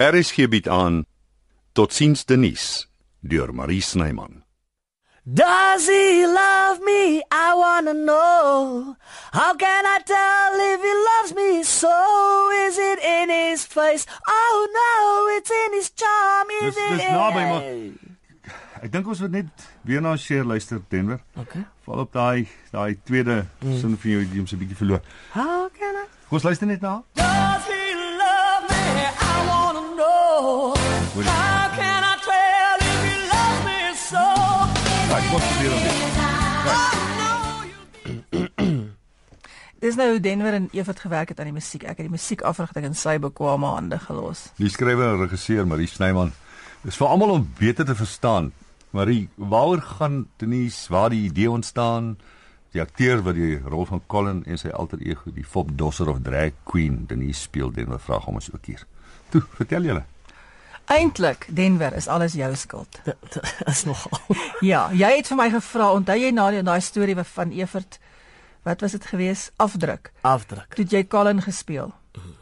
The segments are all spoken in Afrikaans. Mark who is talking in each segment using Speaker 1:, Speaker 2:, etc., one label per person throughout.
Speaker 1: RSG bied aan Totsiens Denise deur Marie Snyman.
Speaker 2: Does he love me? I wanna know. How can I tell if he loves me so? Is it in his face? Oh no, it's in his charm. Is
Speaker 3: Dis
Speaker 2: it
Speaker 3: dis
Speaker 2: in
Speaker 3: naby maar ek dink ons moet net weer na share luister Denver.
Speaker 2: Okay.
Speaker 3: Val op daai daai tweede sin van jou ons 'n bietjie verloor.
Speaker 2: How can I?
Speaker 3: Kom ons luister net na.
Speaker 2: Does he so?
Speaker 3: Ek kom probeer om dit.
Speaker 4: Dis nou Denver en Evert gewerk het aan die musiek. Ek het die musiek afrigting in sy bekwame hande gelos.
Speaker 3: Die skrywer en regisseur Marie Snyman. Dis vir almal om beter te verstaan. Marie, waaroor gaan Denise, waar die idee ontstaan? Die akteur wat die rol van Colin en sy alter ego, die Fop Dosser of Drag Queen Denise speel, Denver vra hom ons ook hier. Toe, vertel julle.
Speaker 4: Eintlik, Denver, is alles jou skuld.
Speaker 2: Is nogal.
Speaker 4: Ja, jy het vir my gevra, onthou jy na die daai storie van Evert wat was dit gewees? Afdruk.
Speaker 2: Afdruk.
Speaker 4: Toe jy Colin gespeel.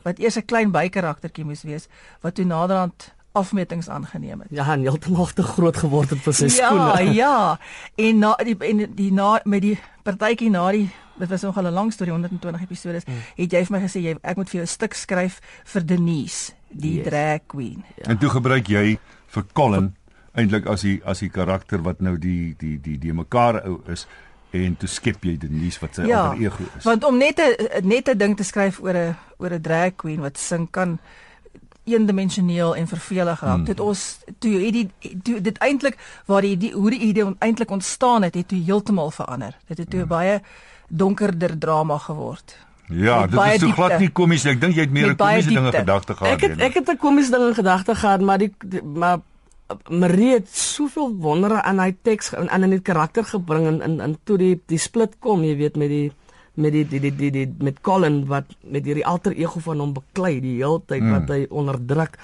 Speaker 4: Wat eers 'n klein bykaraktertjie moes wees wat toe naderhand afmetings aangeneem het.
Speaker 2: Ja, en heeltemal te groot geword het vir sy
Speaker 4: Ja,
Speaker 2: skoene.
Speaker 4: ja. En na die en die na met die partytjie na die dit was nogal 'n lang storie 120 episodes.
Speaker 2: Mm.
Speaker 4: Het jy vir my gesê jy ek moet vir jou 'n stuk skryf vir Denise, die
Speaker 2: Yes.
Speaker 4: drag queen.
Speaker 3: Ja. En toe gebruik jy vir Colin eintlik as die as die karakter wat nou die die die die mekaar ou is en toe skep jy Denise wat sy
Speaker 4: Ja,
Speaker 3: alter ego is.
Speaker 4: Want om net 'n net 'n ding te skryf oor 'n oor 'n drag queen wat sing kan eendimensioneel en vervelig raak.
Speaker 3: Hmm.
Speaker 4: Dit ons toe het die toe, dit eintlik waar die, die hoe die idee eintlik ontstaan het, het toe heeltemal verander. Dit het toe 'n
Speaker 3: Hmm.
Speaker 4: baie donkerder drama geword.
Speaker 3: Ja, dit is so glad nie komies nie. Ek dink jy het meer 'n komiese ding in gedagte gehad.
Speaker 5: Ek het ek het 'n komiese ding in gedagte gehad, maar die, die maar Marie het soveel wondere aan hy teks en aan in die karakter gebring en in in toe die die split kom, jy weet met die met die die die die, die met Colin wat met hierdie alter ego van hom beklei die hele tyd
Speaker 3: Mm.
Speaker 5: wat hy onderdruk.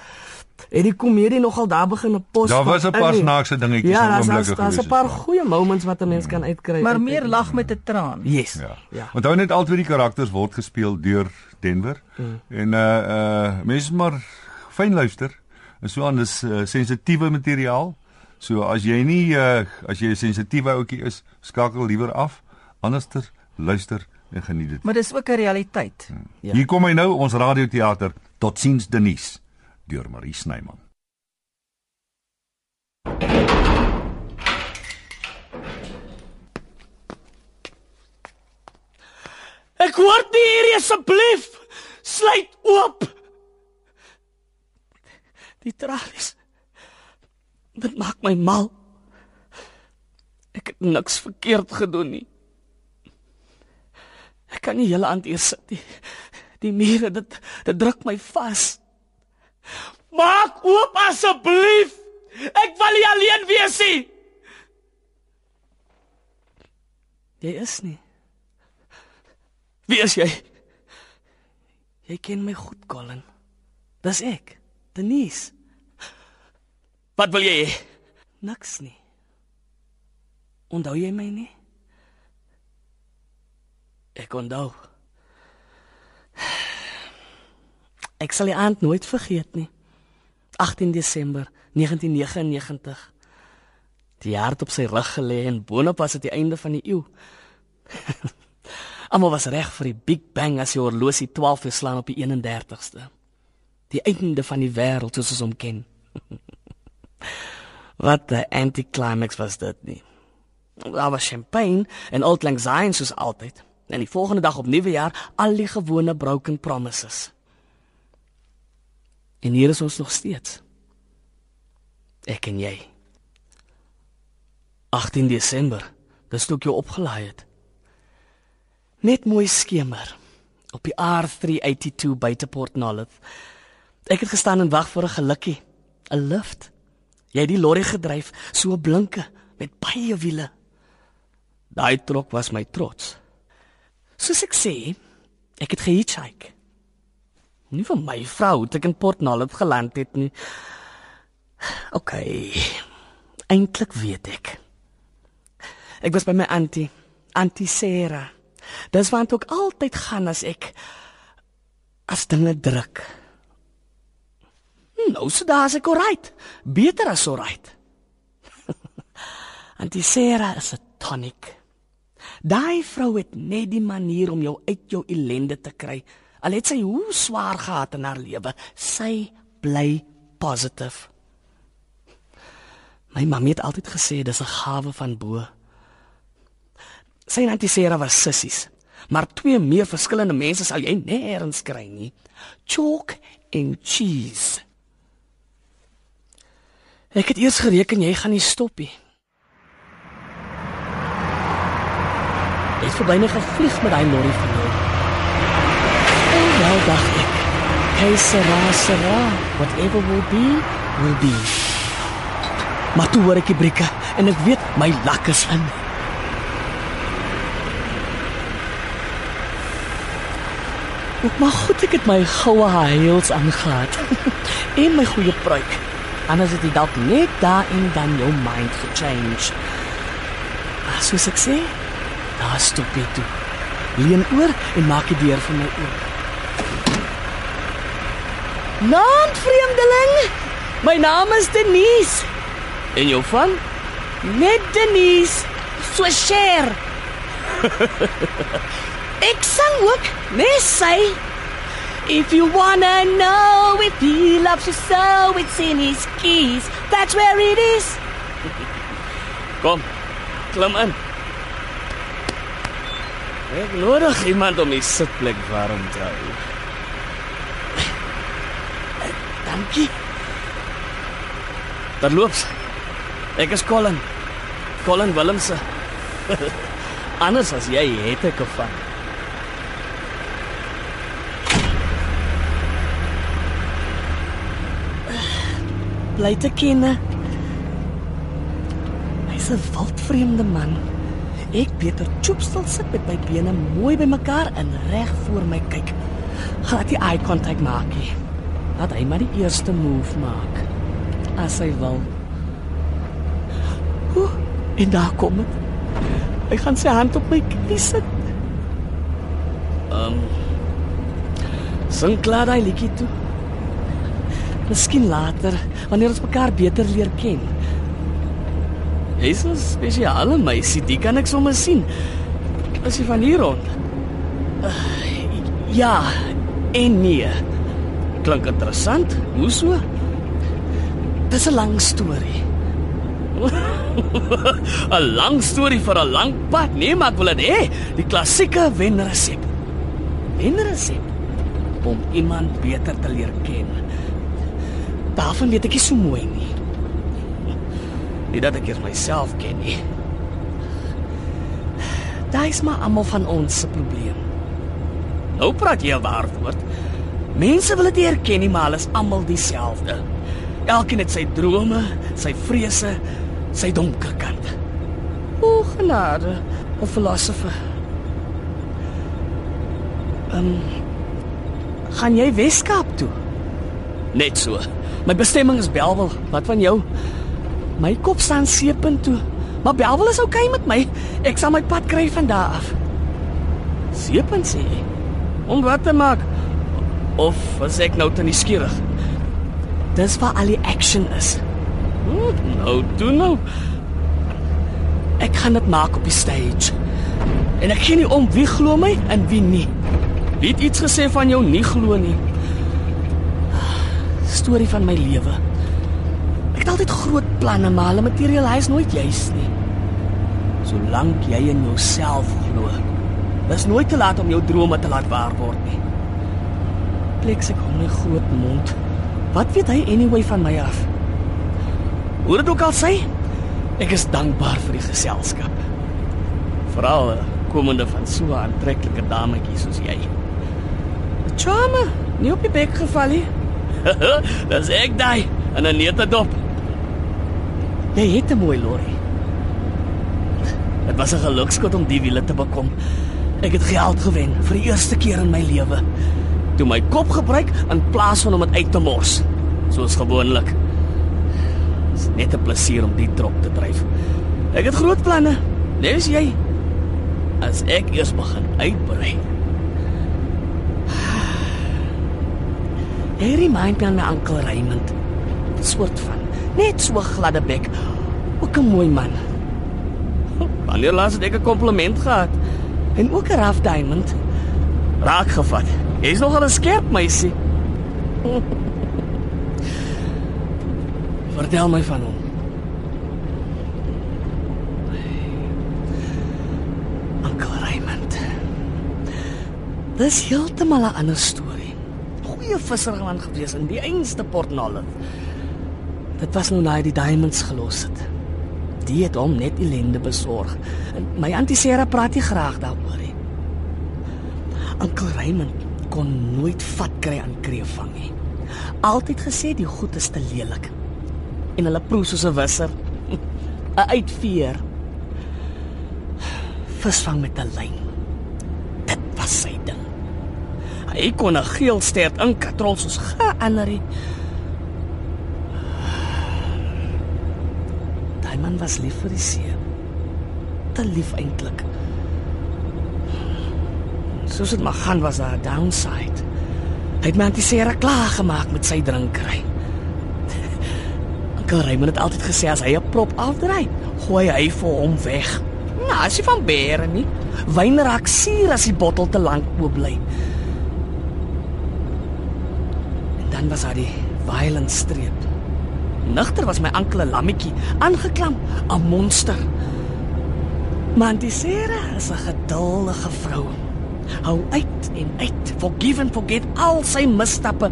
Speaker 5: Het die komedie nogal daar begin 'n pos.
Speaker 3: Daar was 'n paar
Speaker 5: in.
Speaker 3: snaakse dingetjies
Speaker 5: Ja,
Speaker 3: en
Speaker 5: daar's
Speaker 3: oomblikke
Speaker 5: daar's daar's 'n
Speaker 3: gewees,
Speaker 5: paar
Speaker 3: ja.
Speaker 5: goeie moments wat 'n mens kan uitkry.
Speaker 4: Maar meer
Speaker 5: uit-
Speaker 4: lag met 'n traan.
Speaker 5: Yes.
Speaker 3: Ja.
Speaker 5: Ja.
Speaker 3: Onthou net albei die karakters word gespeel deur Denver.
Speaker 5: Mm.
Speaker 3: En uh uh mense maar fyn luister. En so aan dis uh, sensitiewe materiaal. So as jy nie uh as jy 'n sensitiewe ouetjie is, skakel liewer af. Anderster luister en geniet dit.
Speaker 4: Maar dis ook 'n realiteit.
Speaker 3: Ja.
Speaker 5: Ja.
Speaker 3: Hier kom hy nou ons radioteater Totsiens Denise deur Marie Snyman.
Speaker 2: Ek hoor nie hier asseblief. Sluit oop. Die tralies. Dit maak my mal. Ek het niks verkeerd gedoen nie. Ek kan nie hele aand hier sit nie. Die mure dit dit druk my vas. Maak oop asseblief. Ek wil nie alleen wees nie. Jy is nie. Wie is jy? Jy ken my goed, Colin. Dis ek, Denise. Wat wil jy? Niks nie. Onthou jy my nie? Ek onthou. Ek sal die aand nooit vergeet nie. 18 Desember 1999. Die het op sy rug gelê en boonop was dit die einde van die eeu. Almal was reg vir die Big Bang as die horlosie 12 uur slaan op die 31ste. Die einde van die wêreld soos ons hom ken. Wat 'n anticlimax was dit nie. Daar was champagne en old lang syne soos altyd. En die volgende dag op nuwe jaar al die gewone broken promises. En hier is ons nog steeds. Ek en jy. 18 Desember, dis toe ek jou opgelaai het. Net mooi skemer op die R382 buite Port Nolloth. Ek het gestaan en wag vir 'n gelukkie, 'n lift. Jy het die lorry gedryf, so blinke met baie wiele. Daai trok was my trots. Soos ek sê, ek het gehitchhike. Nie vir my vrou het ek in Port Nolloth geland het nie. OK. Eintlik weet ek. Ek was by my auntie, Auntie Sarah. Dis waar ek altyd gaan as ek as dinge druk. Hm. nou se daar is ek alright. Beter as alright. Antisera is 'n tonic. Daai vrou het net die manier om jou uit jou ellende te kry. Al het sy hoe swaar gehad in haar lewe, sy bly positief. My mamma het altyd gesê dis 'n gawe van bo. Sy en Antisera was sissies, maar twee meer verskillende mense sal jy nêrens kry nie. Chalk en cheese. Ek het eers gereken jy gaan nie stop nie. Jy het verbyne gevlieg met daai lorry van jou. Nou dacht ek, hey sera sera, whatever will be, will be. Maar toe hoor ek die brieke en ek weet my lak is in. Maar goed ek het my goue heels aangetree en my goeie pruik. Anders het jy dalk net daar en dan jou mind gechange. Maar soos ek sê, daar stop jy toe. Leun oor en maak die deur vir my oop. Naam vreemdeling. My naam is Denise. En jou van? Net Denise. So share. Ek sang ook, nes sy. If you wanna know if he loves you so, it's in his keys. That's where it is. Kom, klim in. Ek nodig iemand om die sitplek warm te hou. Dankie. Terloops. Ek is Colin. Colin Willemse. Anders as jy het ek gevang. Bly te ken. Hy's 'n wildvreemde man. Ek Peter Choopstel sit met my bene mooi bymekaar en reg voor my kyk. Gaan hy eye contact maak nie. Laat hy maar die eerste move maak. As hy wil. Oeh, en daar kom dit. Hy gaan sy hand op my knie sit. Ehm um, Sing klaar daai liedjie toe. Miskien later, wanneer ons mekaar beter leer ken. Jy's 'n spesiale meisie, dit kan ek sommer sien. As jy van hier rond. Uh, ja, en nee. Klink interessant. Hoe so? Dis 'n lang storie. 'n Lang storie vir 'n lang pad. Nee, maar ek wil dit hê, die klassieke wenresep. Wenresep om iemand beter te leer ken. Daarvan weet ek nie so mooi nie. Nie dat ek eers myself ken nie. Daai is maar almal van ons se probleem. Nou praat jy 'n waar woord. Mense wil dit erken nie, maar hulle is almal dieselfde. Elkeen het sy drome, sy vrese, sy donker kant. O genade, 'n filosofe. Ehm um, gaan jy Weskaap toe? Net so. My bestemming is Belwel. Wat van jou? My kop staan seepunt toe. Maar Belwel is oukei okay met my. Ek sal my pad kry van daar af. Seepunt sê? Om wat te maak? Of was ek nou te nuuskierig? Dis waar al die action is. Hm, nou, doen nou. Ek gaan dit maak op die stage. En ek gee nie om wie glo my en wie nie. Wie het iets gesê van jou nie glo nie? Storie van my lewe. Ek het altyd groot planne, maar hulle materialiseer nooit juis nie. Solank jy in jouself glo, is nooit te laat om jou drome te laat waar word nie. Pleks ek hom 'n groot mond. Wat weet hy anyway van my af? Hoe dit ook al sê, ek is dankbaar vir die geselskap. Veral komende van so 'n aantreklike dametjie soos jy. Charme, nie op die bek geval nie. Dis ek daai en 'n nette dop. Jy het 'n mooi lorry. Dit was 'n gelukskot om die wiele te bekom. Ek het geld gewen vir die eerste keer in my lewe. Toe my kop gebruik in plaas van om dit uit te mors, soos gewoonlik. Dit is net 'n plesier om die trok te dryf. Ek het groot planne. Nes jy as ek eers begin uitbrei. Hy remind my aan my oom Raymond. soort van. Net so gladde bek. Ook 'n mooi man. Wanneer laas het ek 'n kompliment gehad? En ook 'n rough diamond. Raak gevat. Jy's nogal 'n skerp meisie. Vertel my van hom. Uncle Raymond. Dis heeltemal 'n ander storie. Goeie visserman gewees in die einste Port Nolloth. Dit was nou na hy die diamonds gelos het. Die het hom net ellende besorg. En my antie Sarah praat nie graag daaroor nie. Uncle Raymond kon nooit vat kry aan kreefvang nie. Altyd gesê die goed is te lelik. En hulle proe soos 'n visser. 'n Uitveer. Visvang met 'n lyn. Dit was sy ding. Hy kon 'n geel stert in katrol soos geanderie. Daai man was lief vir die see. Te lief eintlik. Soos dit maar gaan was daar 'n downside. Hy het my antisera klaar gemaak met sy drinkery. Onkel Raymond het altyd gesê as hy 'n prop afdry, gooi hy vir hom weg. Nou, as jy van beere nie, wyn raak suur as die bottel te lank oop bly. En dan was daar die violent streep. Nigter was my ankel 'n lammetjie, aangeklamp, 'n monster. Maar Antisera is 'n geduldige vrou. Hou uit en uit, forgive and forget al sy misstappe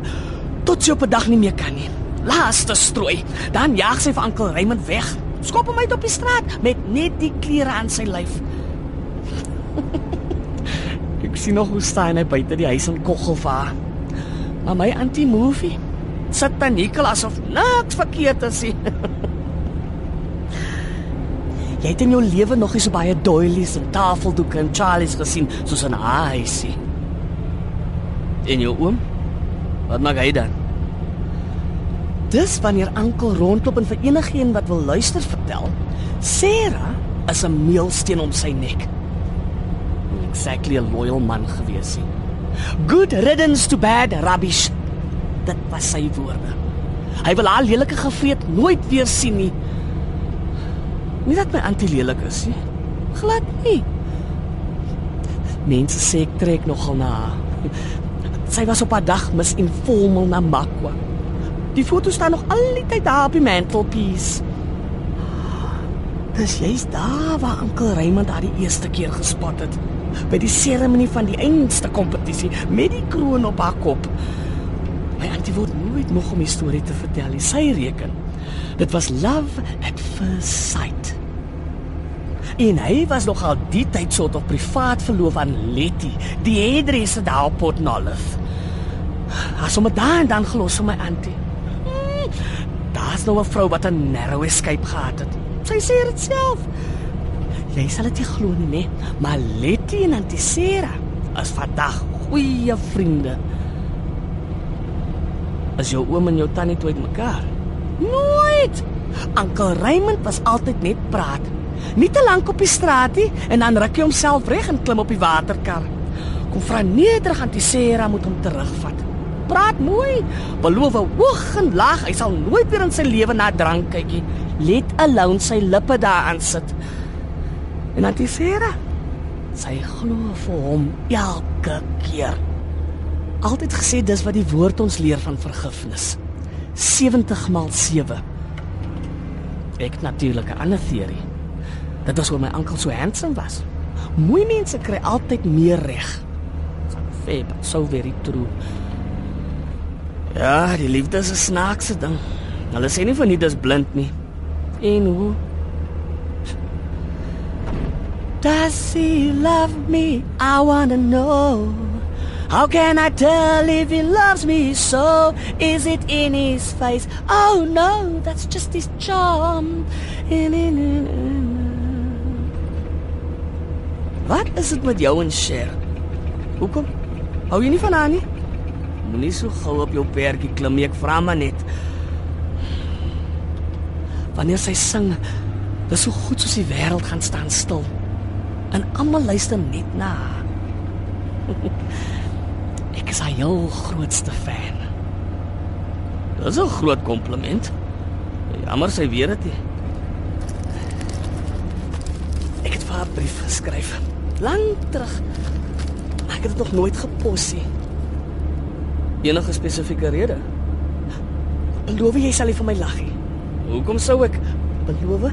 Speaker 2: tot sy op 'n dag nie meer kan nie. Laaste strooi, dan jaag sy vir ankel Raymond weg. Skop hom uit op die straat met net die klere aan sy lyf. Ek sien nog hoe staan hy buite die huis in Koggelva. Maar my anti-movie sit paniekel asof niks verkeerd is nie. Jy het in jou lewe nog nie so baie doilies en tafeldoeke en Charlies gesien soos in haar huisie. En jou oom? Wat maak hy dan? Dis wanneer ankel rondloop en vir enigiemand wat wil luister vertel, Sarah is 'n meelsteen om sy nek. Exactly 'n loyal man gewees nie. Good riddance to bad rubbish. Dit was sy woorde. Hy wil haar lelike gevreet nooit weer sien nie. Nie dat my antie lelik is nie. Glad nie. Mense sê ek trek nogal na. Sy was op 'n dag mis informal na Makwa. Die foto staan nog al die tyd daar op die mantelpiece. Dis jy's daar waar Ankel Raymond haar die eerste keer gespot het by die seremonie van die einste kompetisie met die kroon op haar kop. My antie word nooit nog om die storie te vertel nie. Sy reken. Dit was love at first sight. En hy was nog al die tyd soort op privaat verloof aan Letty, die hairdresser daar op Port Nolloth. As hom daar en dan gelos vir my antie. Hmm, Daar's nou 'n vrou wat 'n narrow escape gehad het. Sy sê dit self. Jy sal dit nie glo nie, nee, maar Letty en Antisera is vandag goeie vriende. Is jou oom en jou tannie toe uitmekaar? Nooit. Ankel Raymond was altyd net praat. Nie te lank op die straat nie en dan ruk hy homself reg en klim op die waterkar. Kom vra nederig aan Tisera moet hom terugvat. Praat mooi. Beloof hoog en laag hy sal nooit weer in sy lewe na drank kykie. Let alone sy lippe daaraan sit. En aan Tisera sy glo vir hom elke keer. Altyd gesê dis wat die woord ons leer van vergifnis. 70 maal 7. Ek natuurlik 'n ander teorie. Dit was hoe my oom so handsome was. Mooi mense kry altyd meer reg. Fab, so very true. Ja, die liefde is 'n snaakse ding. Hulle sê nie van nie dis blind nie. En hoe? Does he love me? I wanna know. How can I tell if he loves me so? Is it in his face? Oh no, that's just his charm. Wat is dit met jou en Cher? Hoekom? Hou jy nie van haar nie? Moenie so gou op jou perdjie klim nie, ek vra maar net. Wanneer sy sing, dis so goed soos die wêreld gaan staan stil. En almal luister net na. Ek is haar heel grootste fan. Dis 'n groot kompliment. Jammer sy weet dit nie. Ek het vir haar 'n brief geskryf. Lank terug. Maar ek het dit nog nooit gepos nie. Enige spesifieke rede? Beloof jy sal nie vir my lag nie. Hoekom sou ek beloof?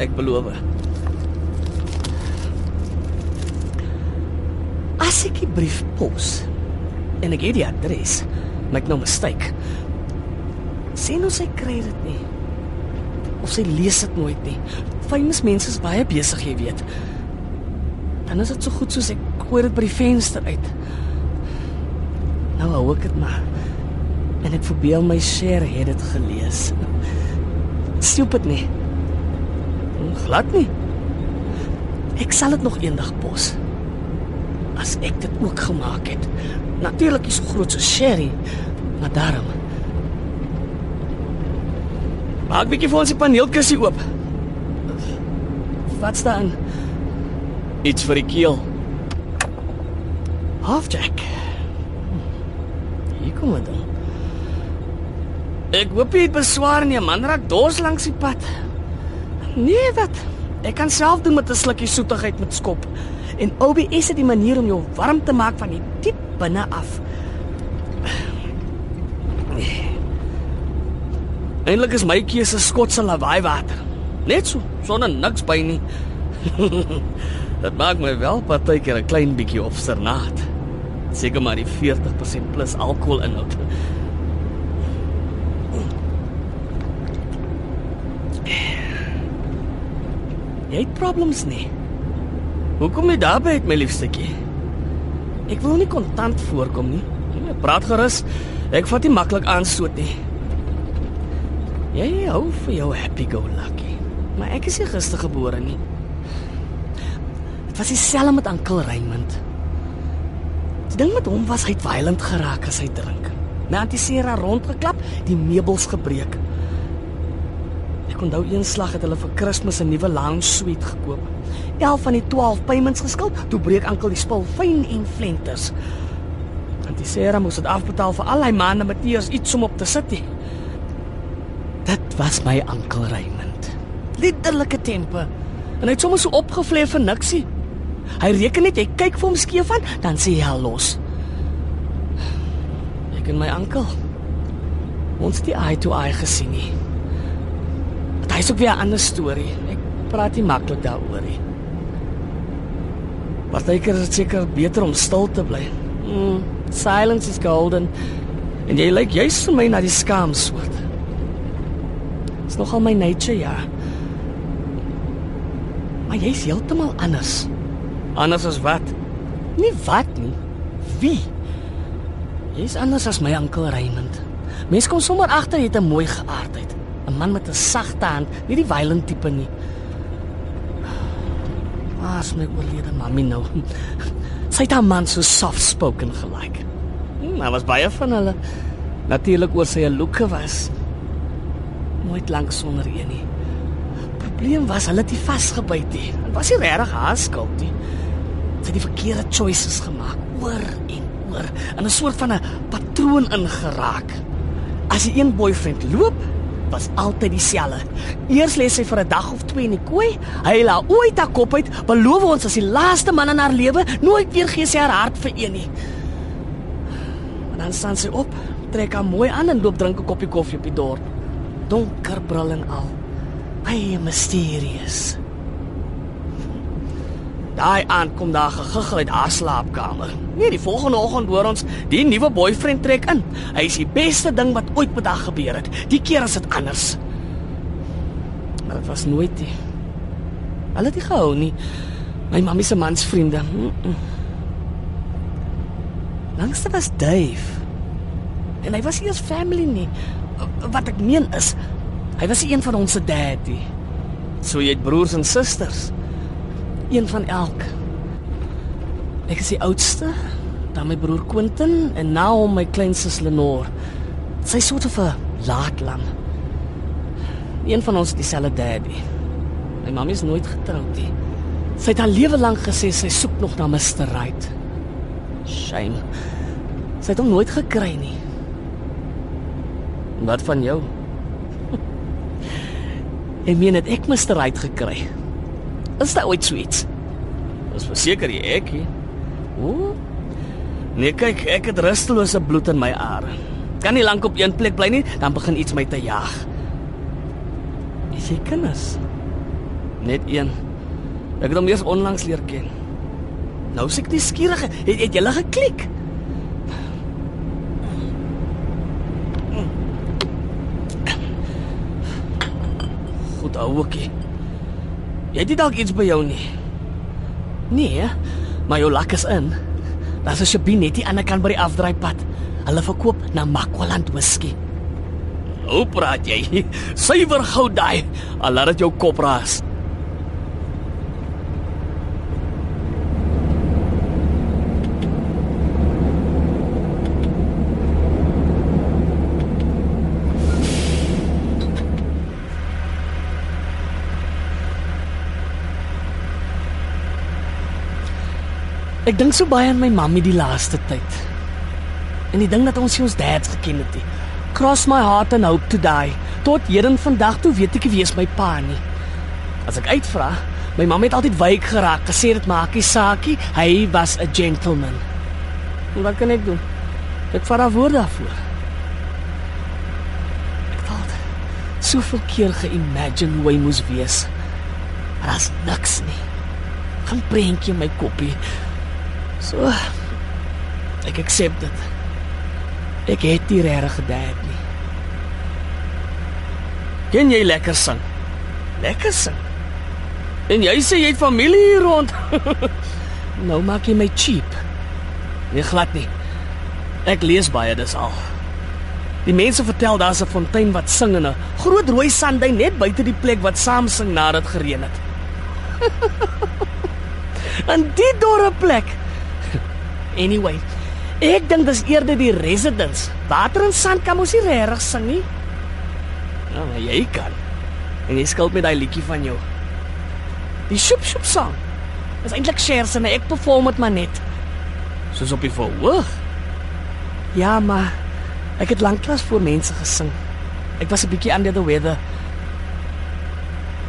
Speaker 2: Ek beloof. As ek die brief pos en ek het die adres, maak no mistake. Sien hoe sy kry dit nie. Of sy lees dit nooit nie. Famous mense is baie besig, jy weet. Dan is dit so goed soos ek gooi dit by die venster uit. Nou hou ek dit maar. En ek verbeel my share het dit gelees. Stupid nie. Glad nie. Ek sal dit nog eendag pos. As ek dit ook gemaak het. Natuurlik is so groot so Sherry, maar daarom. Maak bietjie vir ons die paneelkussie oop. Wat staan? Iets vir die keel. Halfjack. Hier kom dit. Ek hoop jy het beswaar nie, man raak dors langs die pad. Nee, wat? Ek kan self doen met 'n slukkie soetigheid met skop. En OBS het die manier om jou warm te maak van die diep binne af. Eindelik is my keuse skotse lawaai water. Net so, sonder niks by nie. Dit maak my wel partykeer 'n klein bietjie obsternaat. Seker maar die 40% plus alkohol inhoud. Jy het problems nie. Hoekom jy daarby het my liefstetjie? Ek wil nie kontant voorkom nie. Jy praat gerus. Ek vat nie maklik aanstoot nie. Jy hou vir jou happy go lucky. Maar ek is nie gister gebore nie. Was dieselfde met Ankel Raymond. Die ding met hom was hy het violent geraak as hy drink. My antisera rondgeklap, die meubels gebreek. Ek onthou een slag het hulle vir Kersfees 'n nuwe lounge suite gekoop. 11 van die 12 payments geskuld, toe breek Ankel die spul fyn en flenters. Antisera moes dit afbetaal vir al hy maande met eers iets om op te sit. nie. Dit was my Ankel Raymond. Letterlike tempe. En hy het sommer so opgevlei vir niksie. Hy reken net jy kyk vir hom skeef aan, dan sê hy los. Ek en my ankel. Ons die eye to eye gesien nie. Dit is ook weer 'n ander storie. Ek praat nie maklik daaroor nie. Partykeer is dit seker beter om stil te bly. Mm, silence is golden. En jy lyk juist vir my na die skaam soort. Dis nogal my nature ja. Maar jy's heeltemal anders. Anders as wat? Nie wat nie. Wie? Jy's anders as my oom Raymond. Mense kom sommer agter jy het 'n mooi geaardheid. 'n Man met 'n sagte hand, nie die violent tipe nie. Waar's my oorlede mami nou? Sy het 'n man so soft spoken gelyk. Hm, maar was baie van hulle natuurlik oor sy looke was. Nooit lank sonder een nie. Probleem was hulle het nie vasgebyt nie. Dit was nie regtig haar skuld nie. Sy die verkeerde choices gemaak oor en oor in 'n soort van 'n patroon ingeraak. As die een boyfriend loop, was altyd dieselfde. Eers lê sy vir 'n dag of twee in die kooi, hy laat ooit haar kop uit, beloof ons as die laaste man in haar lewe nooit weer gee sy haar hart vir een nie. En dan staan sy op, trek haar mooi aan en loop drink 'n koppie koffie op die dorp. Donker bril en al. Baie mysterious. Daai aand kom daar gegiggel uit haar slaapkamer. Nee, die volgende oggend hoor ons die nuwe boyfriend trek in. Hy is die beste ding wat ooit met haar gebeur het. Die keer is dit anders. Maar dit was nooit die. Hulle het nie gehou nie. My mammie se mans vriende. Mm -mm. Langste was Dave. En hy was nie ons family nie. Wat ek meen is, hy was een van ons se daddy. So jy het broers en susters een van elk. Ek is die oudste, dan my broer Quentin en nou my kleinste Lenore. Sy soort van laatlam. Een van ons het dieselfde daddy. My mamma is nooit getroud nie. Sy het haar lewe lank gesê sy soek nog na Mr. Right. Shame. Sy het hom nooit gekry nie. Wat van jou? Ek meen dit ek Mr. Right gekry. Is dit ooit sweets? Dis verseker jy ek. Ooh. Nee, kyk, ek het rustelose bloed in my are. Kan nie lank op een plek bly nie, dan begin iets my te jag. Is jy kinders? Net een. Ek het hom eers onlangs leer ken. Nou sê ek nie skierig, het, het julle geklik? Goed ouetjie. Jy het nie dalk iets by jou nie. Nee, maar jou lak is in. Daar's 'n Shabie net die ander kant by die afdraaipad. Hulle verkoop na Makwaland whisky. Hoe praat jy? Suiwer goud daai. Al laat dit jou kop raas. Ek dink so baie aan my mammie die laaste tyd. En die ding dat ons nie ons dads geken het nie. Cross my heart and hope to die. Tot heden vandag toe weet ek nie wie is my pa nie. As ek uitvra, my mamma het altyd wyk geraak, gesê dit maak nie saakie, hy was 'n gentleman. En wat kan ek doen? Ek vat daar woorde daarvoor. Ek het soveel keer geimagine hoe hy moes wees. Maar daar's niks nie. Gaan prentjie my koppie. So ek accept dit. Ek het nie regtig gedink nie. Ken jy lekker sing? Lekker sing. En jy sê jy het familie hier rond. nou maak jy my cheap. Nee glad nie. Ek lees baie dis al. Die mense vertel daar's 'n fontein wat sing in 'n groot rooi sanduin net buite die plek wat saam sing nadat gereën het. en die dorre plek. Anyway, ek dink dis eerder die residents. Water en sand kan mos nie regtig sing nie. Nou, maar jy kan. En jy skuld met daai liedjie van jou. Die shup shup song. Dis eintlik shares en ek perform dit maar net. Soos op die verhoog. Ja, maar ek het lanklaas voor mense gesing. Ek was 'n bietjie under the weather.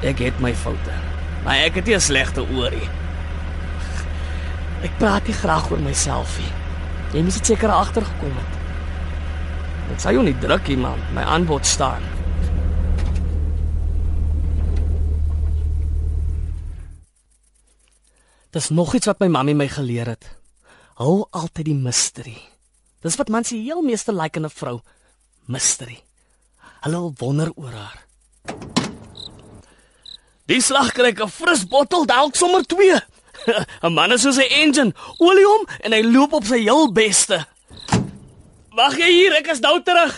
Speaker 2: Ek het my foute. Maar ek het nie 'n slegte oor nie. Ek praat nie graag oor myself nie. Jy moes dit seker agtergekom het. Dit sê jou nie druk nie, man. My aanbod staan. Dis nog iets wat my mammie my geleer het. Hou altyd die mystery. Dis wat mans die heel meeste like in 'n vrou. Mystery. Hulle wonder oor haar. Die slag kry 'n fris bottel dalk sommer 2. 'n Man is soos 'n engine, olie hom en hy loop op sy heel beste. Wag jy hier, ek is nou terug.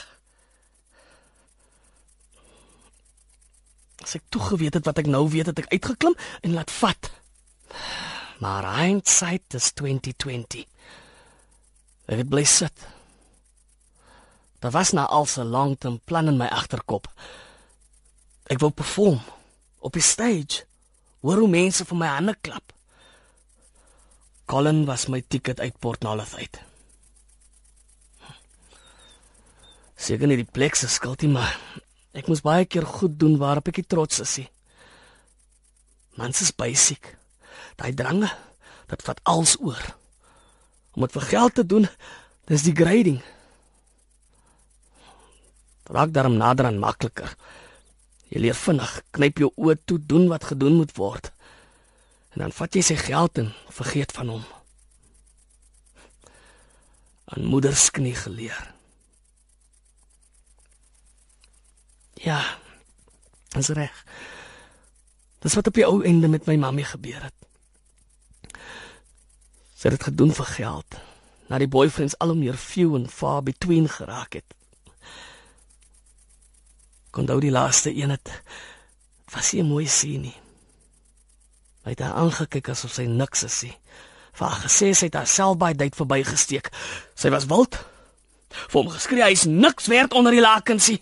Speaker 2: As ek toe geweet het wat ek nou weet, het ek uitgeklim en laat vat. Maar hindsight is 2020. Ek het bly sit. Daar was nou al so lank 'n plan in my agterkop. Ek wou perform op die stage. Hoor hoe mense vir my hande klap. Colin was my ticket uit Port Nolloth uit. Seker nie die plek se skuld nie, maar ek moes baie keer goed doen waarop ek trots is. Mans is basic. Daai drange, dit vat als oor. Om dit vir geld te doen, dis die grading. Raak daarom nader aan makliker. Jy leer vinnig, knyp jou oë toe, doen wat gedoen moet word. En dan vat jy sy geld en vergeet van hom. Aan moeders knie geleer. Ja. Dis reg. Dis wat op die ou einde met my mammie gebeur het. Sy het dit gedoen vir geld. Na die boyfriends al hoe meer few and far between geraak het. Kon daai die laaste een het was nie mooi sien nie. Hy het haar aangekyk asof sy niks is nie. Haar gesê sy het haarself by tyd verbygesteek. Sy was wild. Vir hom geskree hy's niks werd onder die lakensie.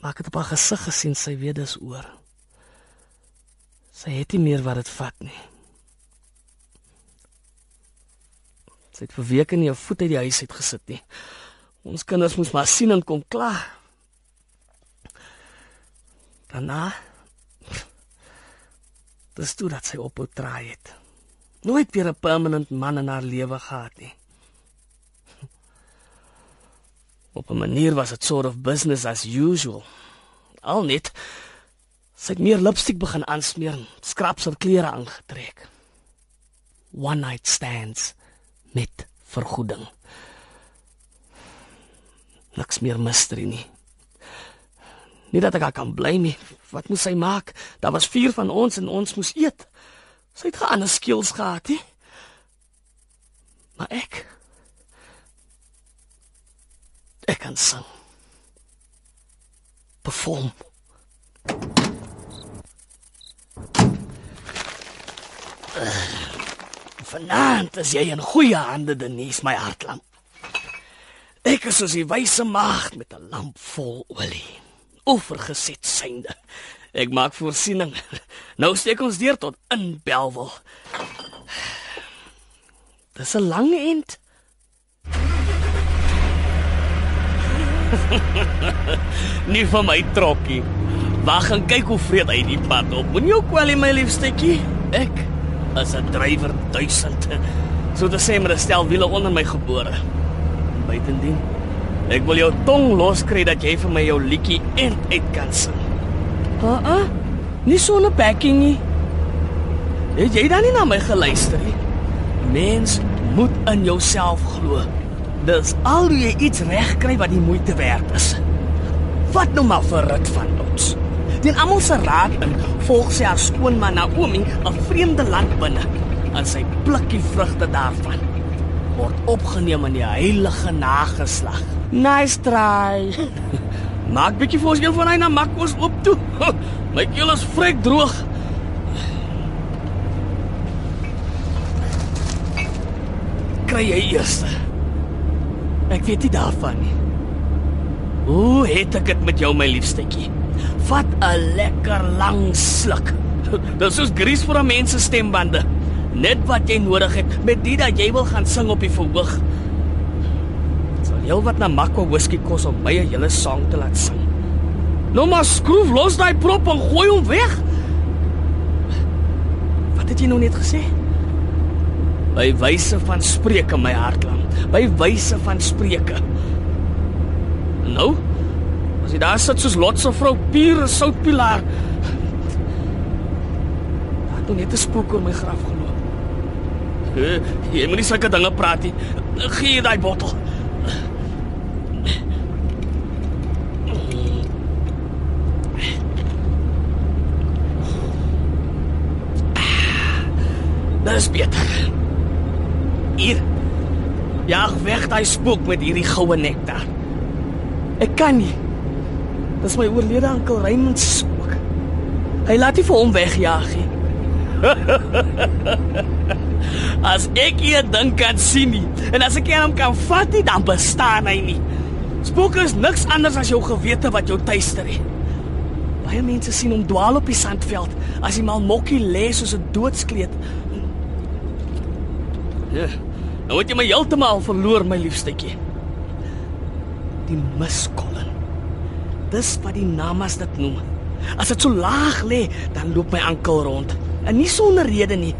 Speaker 2: Maar ek het op haar gesig gesien sy weet dis oor. Sy het nie meer wat dit vat nie. Sy het vir weke nie 'n voet uit die huis uit gesit nie. Ons kinders moes maar sien en kom klaar. Daarna Dis toe dat sy ophou traai het. Nooit weer 'n permanent man in haar lewe gehad nie. Op 'n manier was dit sort of business as usual. Al net sy het meer lipstik begin aansmeer, skraps haar klere aangetrek. One night stands met vergoeding. Niks meer mystery nie. Nie dat ek haar kan bly nie. Wat moet sy maak? Daar was vier van ons en ons moes eet. Sy het geander skills gehad, hè? Maar ek ek kan sing. Perform. Vanaand is jy in goeie hande, Denise, my hartlam. Ek is soos die wyse maagd met 'n lamp vol olie. Oorgeset synde. Ek maak voorsiening. Nou steek ons deur tot in Belwel. Dis 'n lang end. Nie vir my trokkie. Wag en kyk hoe vrede hy die pad op. Moenie ook kwel my liefstetjie. Ek is 'n drywer duisend. So te sê met 'n stel wiele onder my gebore. Buitendien, ek wil jou tong loskry dat jy vir my jou liedjie end uit kan sing. Uh uh. Nie so 'n backing nie. Het jy dan nie na my geluister nie? Mens moet in jouself glo. Dis al hoe jy iets regkry wat die moeite werd is. Wat nou maar vir rit van ons. Den almal se raad in volg sy haar skoonma Naomi 'n vreemde land binne en sy pluk die vrugte daarvan word opgeneem in die heilige nageslag. Nice try. Maak bietjie vir ons een van hy na Makos oop toe. My keel is vrek droog. Kry jy eers? Ek weet nie daarvan nie. Hoe het ek dit met jou my liefstetjie? Vat 'n lekker lang sluk. Dit is soos grease vir 'n mens se stembande. Net wat jy nodig het met dit dat jy wil gaan sing op die verhoog. Sal jy wat na Makwa whisky kos om my 'n hele sang te laat sing? Nou maar skroef los daai prop en gooi hom weg. Wat het jy nou net gesê? By wyse van spreuke my hartland. By wyse van spreuke. Nou, as jy daar sit soos Lot se vrou Pier Soutpilaar. Daar het net 'n spook oor my graf geloop. Jy moet nie sulke dinge praat nie. Gee jy daai bottel. Dis beter. Hier. Jag weg daai spook met hierdie goue nektar. Ek kan nie. Dis my oorlede oom Raymond se spook. Hy laat nie vir hom wegjaag nie. As ek hier dink kan sien nie en as ek hom kan vat nie, dan bestaan hy nie. Spooke is niks anders as jou gewete wat jou tuister het. Baie mense sien hom dwaal op die sandveld as hy mal mokkie lê soos 'n doodskleed. Ja. Nou het jy my heeltemal verloor, my liefstetjie. Die miskollen. Dis wat die namas dit noem. As dit so laag lê, dan loop my ankel rond. En nie sonder rede nie.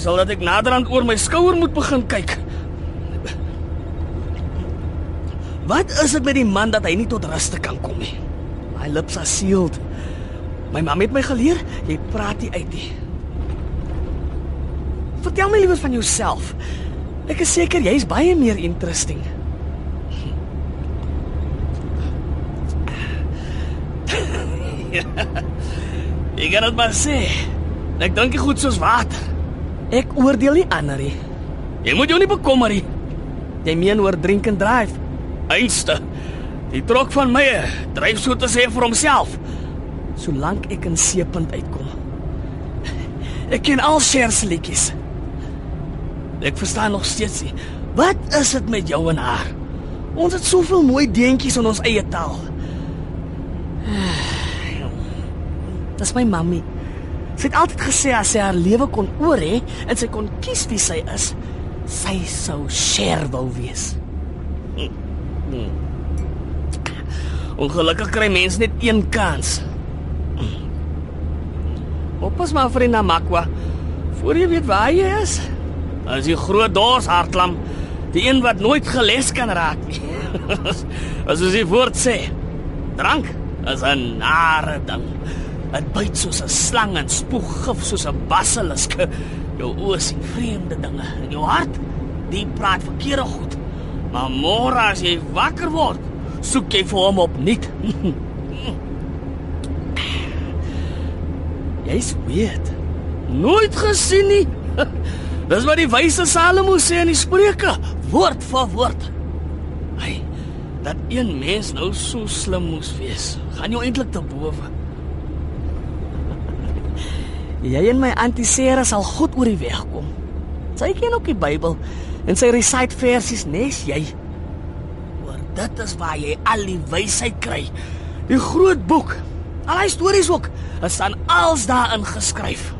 Speaker 2: Jy sal dat ek naderhand oor my skouer moet begin kyk. Wat is dit met die man dat hy nie tot rus te kan kom nie? My lips are sealed. My ma het my geleer, jy praat nie uit nie. Vertel my liewer van jouself. Ek is seker jy's baie meer interesting. Ek gaan dit maar sê. Ek dink dit goed soos water. Ek oordeel nie ander nie. Jy moet jou nie bekommer nie. Jy meen oor drink and drive. Einste. Die trok van my dryf so te sê vir homself. Solank ek in seepunt uitkom. Ek ken al Cher se liedjies. Ek verstaan nog steeds nie. Wat is dit met jou en haar? Ons het soveel mooi deentjies in ons eie taal. Dis my mammie. Sy het altyd gesê as sy haar lewe kon oor hê en sy kon kies wie sy is, Sy sou Cher wou wees. Ongelukkig kry mens net een kans. Oppas maar vir die Namakwa. Voor jy weet waar jy is. As jy groot dors hartlam, die een wat nooit geles kan raak nie. As jy voort sê, drank is 'n nare ding. Dit byt soos 'n slang en spoeg gif soos 'n basilisk. Jou oë sien vreemde dinge en jou hart, die praat verkeerde goed. Maar môre as jy wakker word, soek jy vir hom opnuut. Jy's weet. Nooit gesien nie. Dis wat die wyse Salomo sê in die Spreuke, woord vir woord. Hy dat een mens nou so slim moes wees, gaan jou eintlik te bowe. Jy en my antie Sarah sal goed oor die weg kom. Sy ken ook die Bybel en sy recite versies nes jy. Maar dit is waar jy al die wysheid kry. Die groot boek. Al die stories ook, is dan als daarin geskryf.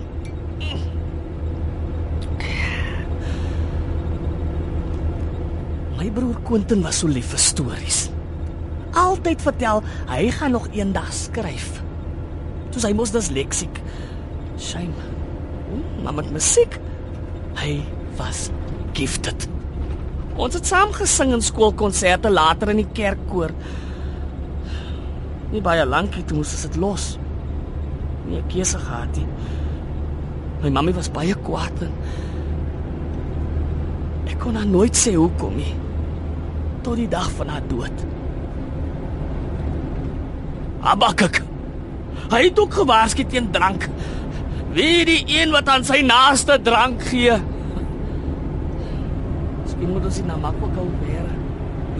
Speaker 2: My broer Quentin was so lief vir stories. Altyd vertel hy gaan nog eendag skryf. Toe hy mos disleksiek. Shame. Maar met musiek, hy was gifted. Ons het saam gesing in skoolkonserte later in die kerkkoor. Nie baie lankie toe moes dit los. Nie 'n keuse gehad nie. My mammie was baie kwaad en ek kon haar nooit sê hoekom nie. Tot die dag van haar dood. Abakak. Hy het ook gewaarsku teen drank. Wie die een wat aan sy naaste drank gee. Miskien moet ons na Makwa gou weer.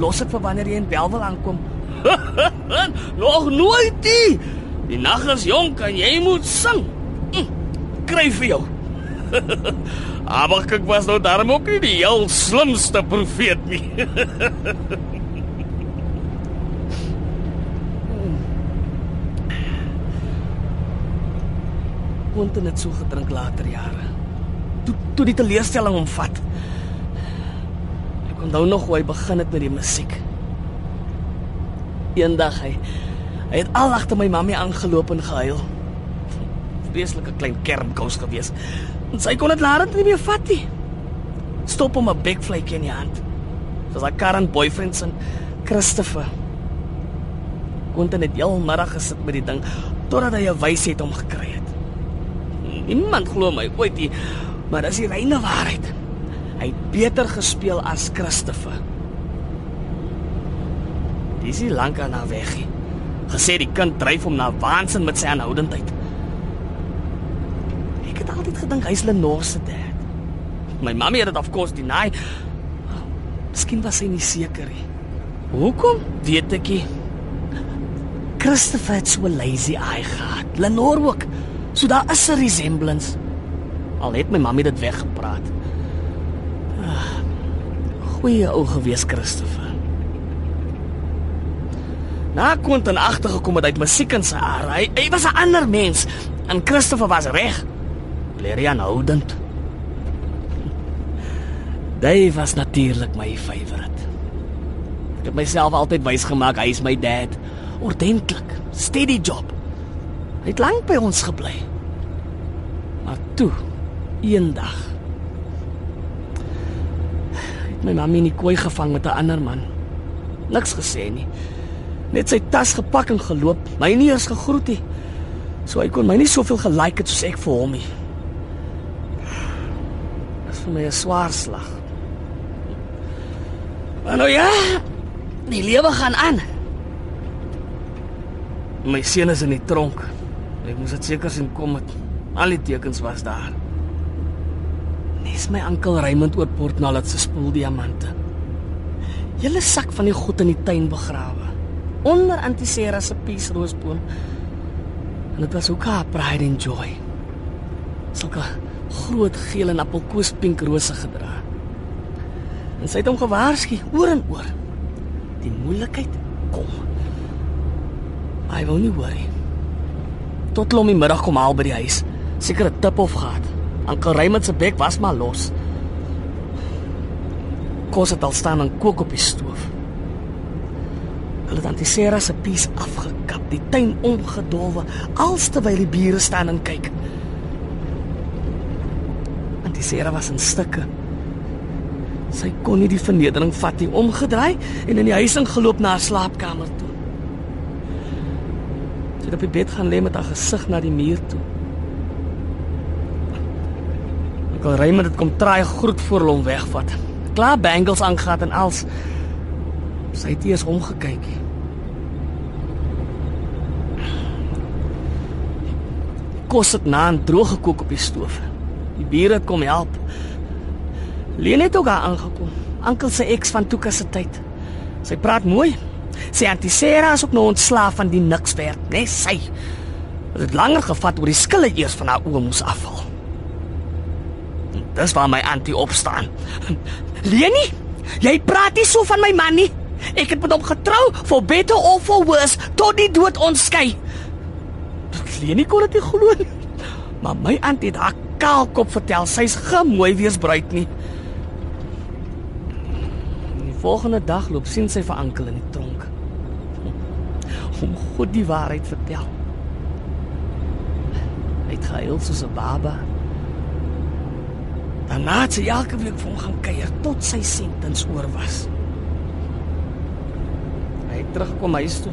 Speaker 2: Los dit vir wanneer jy in Belwel aankom. Nog nooit nie. Die nag is jonk en jy moet sing. Hm, Kry vir jou. Maar kyk was nou daarom ook nie die heel slimste profeet nie. Quentin het so gedrink later jare. Toe toe die teleurstelling hom vat. Ek onthou nog hoe hy begin het met die musiek. Eendag hy hy het al agter my mammie aangeloop en gehuil. Vreeslike klein kermkous gewees. En sy kon dit later nie meer vat nie. Stop hom 'n bekvlekkie in die hand. Soos haar current boyfriend se Christopher. Quentin het heel middag gesit met die ding totdat hy 'n wysheid hom gekry het. Niemand glo my ooit nie, maar dis die reine waarheid. Hy het beter gespeel as Christopher. Dis nie lank aan haar weg. Gesê die kind dryf hom na waansin met sy aanhoudendheid. Ek het altyd gedink hy's Lenore se dad. My mammy het dit of course deny. Miskien was sy nie seker nie. Hoekom? Weet ek nie. Christopher het so lazy eye gehad. Lenore ook. So daar is 'n resemblance. Al het my mammy dit weggepraat. Ah, Goeie ou gewees Christopher. Na Quentin agtergekom het het musiek in sy are. Hy, hy was 'n ander mens en Christopher was reg. Leer aanhoudend. Dave was natuurlik my favourite. Ek het myself altyd wys gemaak hy is my dad. Ordentlik, steady job. Hy het lank by ons gebly. Maar toe, eendag het my mamma in die kooi gevang met 'n ander man. Niks gesê nie. Net sy tas gepak en geloop. My nie eens gegroet nie. So hy kon my nie soveel gelike het soos ek vir hom nie. Dit is vir my 'n swaar slag. Maar nou ja, die lewe gaan aan. My seun is in die tronk. Ek moes dit seker sien kom het. Al die tekens was daar. Nes my oom Raymond oor Port Nolloth se spoeldiamante. Julle sak van die goed in die tuin begrawe. Onder Antisera se piesroosboom. En dit was ook haar pride and joy. Sulke groot geel en appelkoospink rose gedra. En sy het hom gewaarsku oor en oor. Die moeilikheid kom. Hy wou nie hoor Tot hom die middag kom haal by die huis. Seker 'n tip of gehad. Ankel Raymond se bek was maar los. kos het al staan en kook op die stoof. Hulle het Antisera se pies afgekap, die tuin omgedolwe, als terwyl die bure staan en kyk. Antisera was in stukke. Sy kon nie die vernedering vat nie, omgedraai en in die huis ingeloop na haar slaapkamer toe. Het op die bed gaan lê met haar gesig na die muur toe. Ek al Raymond het kom traai groet voor hom wegvat. Klaar bangles aangegaan en als sy het eers omgekyk. Kos het na en droog gekook op die stoof. Die bure het kom help. Lene het ook aangekom. Ankel se ex van Tuka se tyd. Sy praat mooi. Sy antisera is ook nou ontslaaf van die niks werd, né? Nee, sy. Dit het langer gevat oor die skille eers van haar oë moes afval. Dis waar my antie opstaan. Leni, jy praat nie so van my man nie. Ek het met hom getrou vir beter of for worse tot die dood ons skei. Leni kon dit nie glo nie. Maar my antie het haar kaalkop vertel sy's gemooi wees bruid nie. Die volgende dag loop sien sy vir Ankel in die tronk. Om God die waarheid vertel. Hy het gehuil soos 'n baba. Daarna het sy elke week vir hom gaan kuier tot sy sentens oor was. Hy het teruggekom huis toe.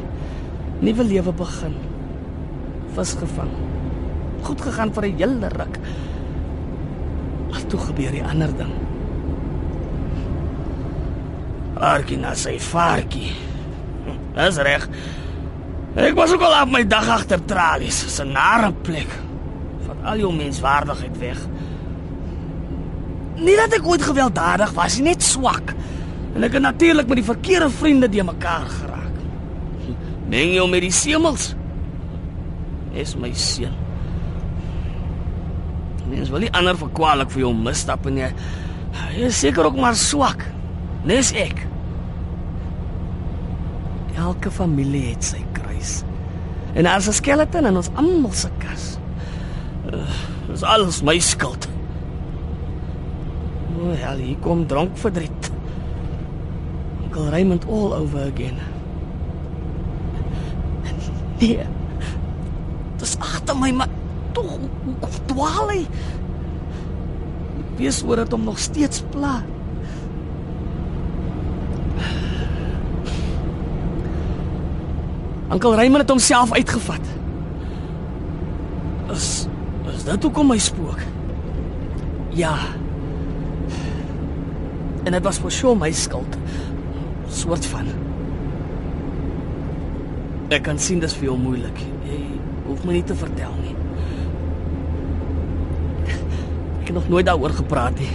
Speaker 2: Nuwe lewe begin. Vis gevang. Goed gegaan vir 'n hele ruk. Maar toe gebeur die ander ding. Arkie na sy varkie. Dis reg. Ek was ook al op my dag agter tralies, 'n nare plek. Van al jou menswaardigheid weg. Nie dat ek ooit gewelddadig was nie, net swak. En ek het natuurlik met die verkeerde vriende die mekaar geraak. Meng jou met die semels. Is my seun. Mens wil nie ander verkwalik vir jou misstappe nie. Jy is seker ook maar swak. Nes ek. Elke familie het sy. En daar's 'n skeleton in ons almal se kas. Uh, dis alles my skuld. O, hel, hier kom drank verdriet. Onkel Raymond all over again. Nee. Dis agter my, maar tog hoe kom dwaal hy? Ek weet oor dit hom nog steeds pla. Onkel Raymond het homself uitgevat. Is is dit hoekom my spook? Ja. En dit was vir sure my skuld. Soort van. Ek kan sien dis vir jou moeilik. Jy hoef my nie te vertel nie. Ek het nog nooit daaroor gepraat nie.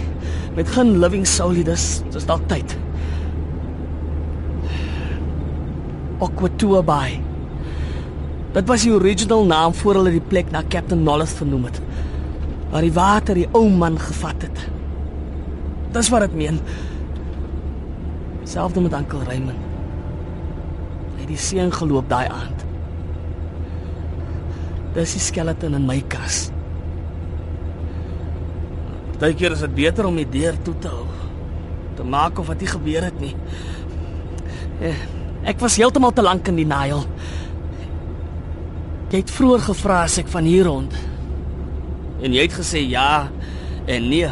Speaker 2: Met geen living soul dis dis dalk tyd. Aquatua Bay. Dit was die original naam voor hulle die plek na Captain Nolles vernoem het. Waar die water die ou man gevat het. Dis wat dit meen. Selfs met Uncle Raymond. Hy het die see ingeloop daai aand. Dis die skeleton in my kas. Partykeer is dit beter om die deur toe te hou. Te maak of wat nie gebeur het nie. Eh, Ek was heeltemal te lank in die Nile. Jy het vroeër gevra as ek van hier rond. En jy het gesê ja en nee.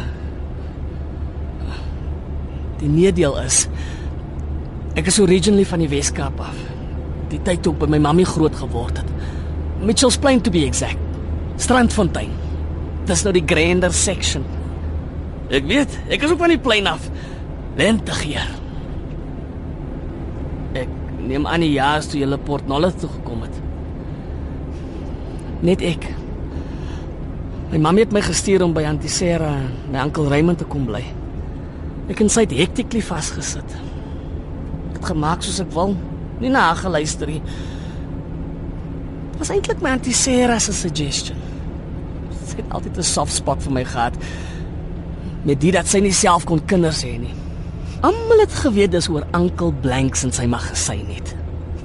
Speaker 2: Die needeel is ek is originally van die Weskaap af. Die tyd toe ek by my mammie groot geword het. Mitchells Plain to be exact. Strandfontein. Dis nou die grander section. Ek weet, ek is ook van die plein af. Lentegeur. Neem aan die jaar toe op Port Nolloth toe gekom het. Net ek. My mamma het my gestuur om by Antisera en my oom Raymond te kom bly. Ek en sy het hektiekly vasgesit. Ek het gemaak soos ek wil, nie na haar geluister nie. Dit was eintlik my Antisera se suggestion. Sy het altyd 'n soft spot vir my gehad. Met dit dat sy nie self kon kinders hê nie. Almal het geweet dis oor Uncle Blanks en sy magasyn het.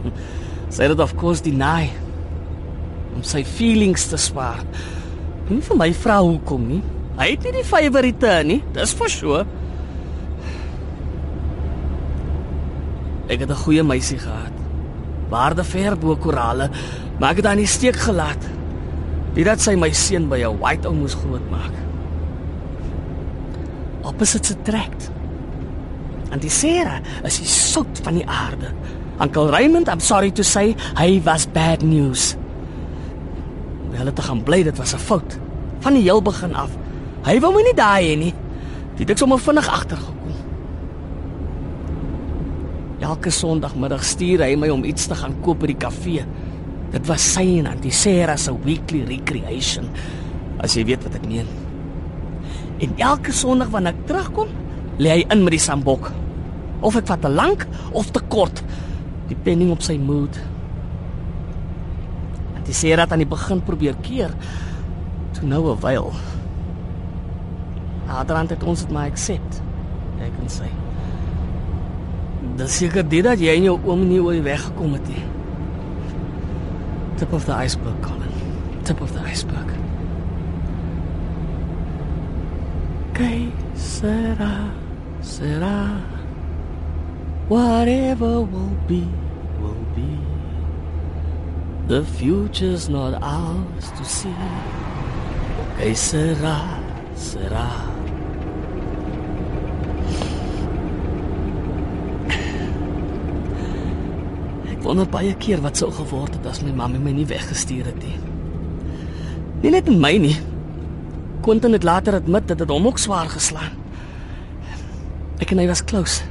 Speaker 2: Sy het dit of course deny om sy feelings te spaar. Nie vir my vrou hoekom nie. Hy het nie die favorite nie, dis for sure. Ek het 'n goeie meisie gehad. Waarde ver bo korale, maar ek het haar in die steek gelaat. Nie dat sy my seun by 'n white ou moes grootmaak. Opposites attract. En die Sarah is die sout van die aarde. Uncle Raymond, I'm sorry to say, hy was bad news. Wel te gaan bly, dit was 'n fout van die heel begin af. Hy wou my nie daai hê nie. Dit ek sommer vinnig agtergekom. Elke Sondagmiddag stuur hy my om iets te gaan koop by die kafee. Dit was sy en Auntie Sarah se weekly recreation. As jy weet wat ek meen. En elke Sondag wanneer ek terugkom, lê hy in met die sambok. Of ek vat te lank of te kort, depending op sy mood. Auntie Sarah het aan die begin probeer keer. Toe nou 'n wyl. Naderhand het ons dit maar accept. Ek kan sê. Dis seker dit dat jy en jou oom nie ooit weggekom het nie. Tip of the iceberg, Colin. Tip of the iceberg. Okay, será, será. Whatever will be, will be. The future's not ours to see. Okay, será, será. Ek wonder baie keer wat sou geword het as my mamma my nie weggestuur het nie. Nie net in my nie. Quentin het later admit dat dit hom ook swaar geslaan. Ek en hy was close.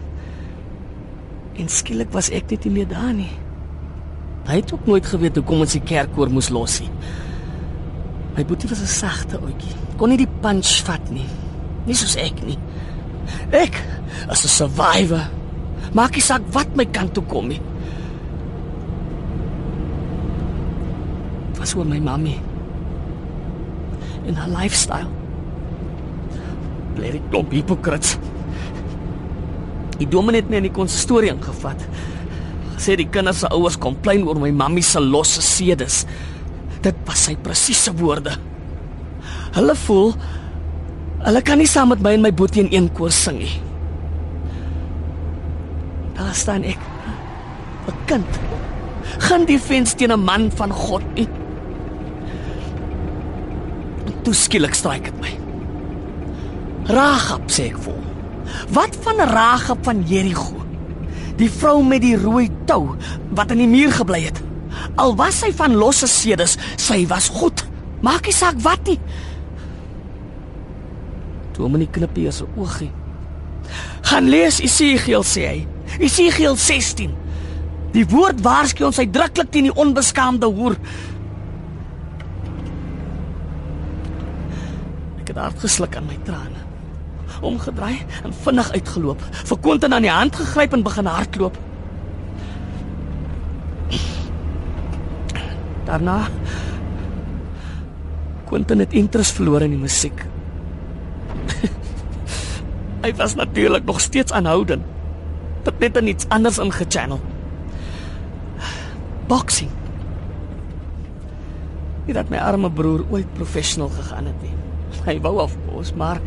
Speaker 2: En skielik was ek net nie meer daar nie. Hy het ook nooit geweet hoekom ons die kerkkoor moes los nie. My boetie was 'n sagte ouetjie. Kon nie die punch vat nie. Nie soos ek nie. Ek as 'n survivor. Maak nie saak wat my kant toe kom nie. Was oor my mammie. En haar lifestyle. Bly ek klop hipokrits. Die dominee het my in die konsistorie ingevat. Gesê die kinders se ouers komplain oor my mammie se losse sedes. Dit was sy presiese woorde. Hulle voel hulle kan nie saam met my en my boetie in een koor sing nie. Daar staan ek. 'n Kind. Gaan die vens teen 'n man van God nie. Toe skielik straik dit my. Rahab sê ek voel. Wat van Rahab van Jerigo? Die vrou met die rooi tou wat in die muur gebly het. Al was sy van losse sedes, sy was goed. Maak nie saak wat nie. Dominee knip eers 'n oogie. Gaan lees Esegiel sê hy. Esegiel 16. Die woord waarsku ons uitdruklik teen die onbeskaamde hoer. Ek het hard gesluk aan my trane. Omgedraai en vinnig uitgeloop. Vir Quentin aan die hand gegryp en begin hardloop. Daarna Quentin het interest verloor in die musiek. Hy was natuurlik nog steeds aanhoudend. Dit net in iets anders ingechannel. Boxing. Nie dat my arme broer ooit professional gegaan het nie. Hy wou af ons, maar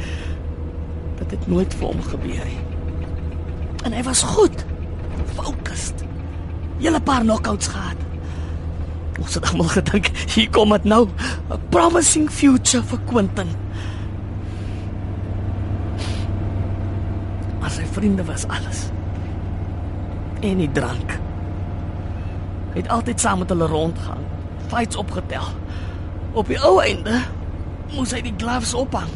Speaker 2: dit het nooit vir hom gebeur nie. En hy was goed. Focused. Julle paar knockouts gehad. Ons het almal gedink hier kom dit nou. A promising future vir Quentin. Maar sy vriende was alles. En die drank. Hy het altyd saam met hulle rondgaan, fights opgetel. Op die ou einde moes hy die gloves ophang.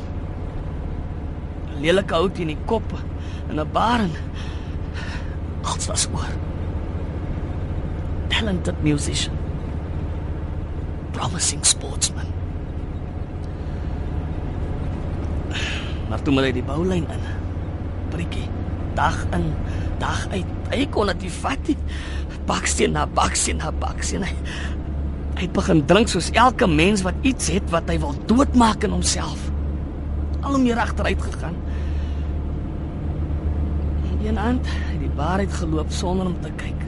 Speaker 2: Lelike hout in die kop en 'n baren. Alles was oor. Talented musician. Promising sportsman. Maar toe moet hy die boulyn in. Prikkie. Dag in, dag uit. Hy kon dit vat nie. Baksteen na baksteen na baksteen. Hy, hy het begin drink soos elke mens wat iets het wat hy wil doodmaak in homself. Al hoe meer agteruit gegaan. En een aand het die bar uit geloop sonder om te kyk.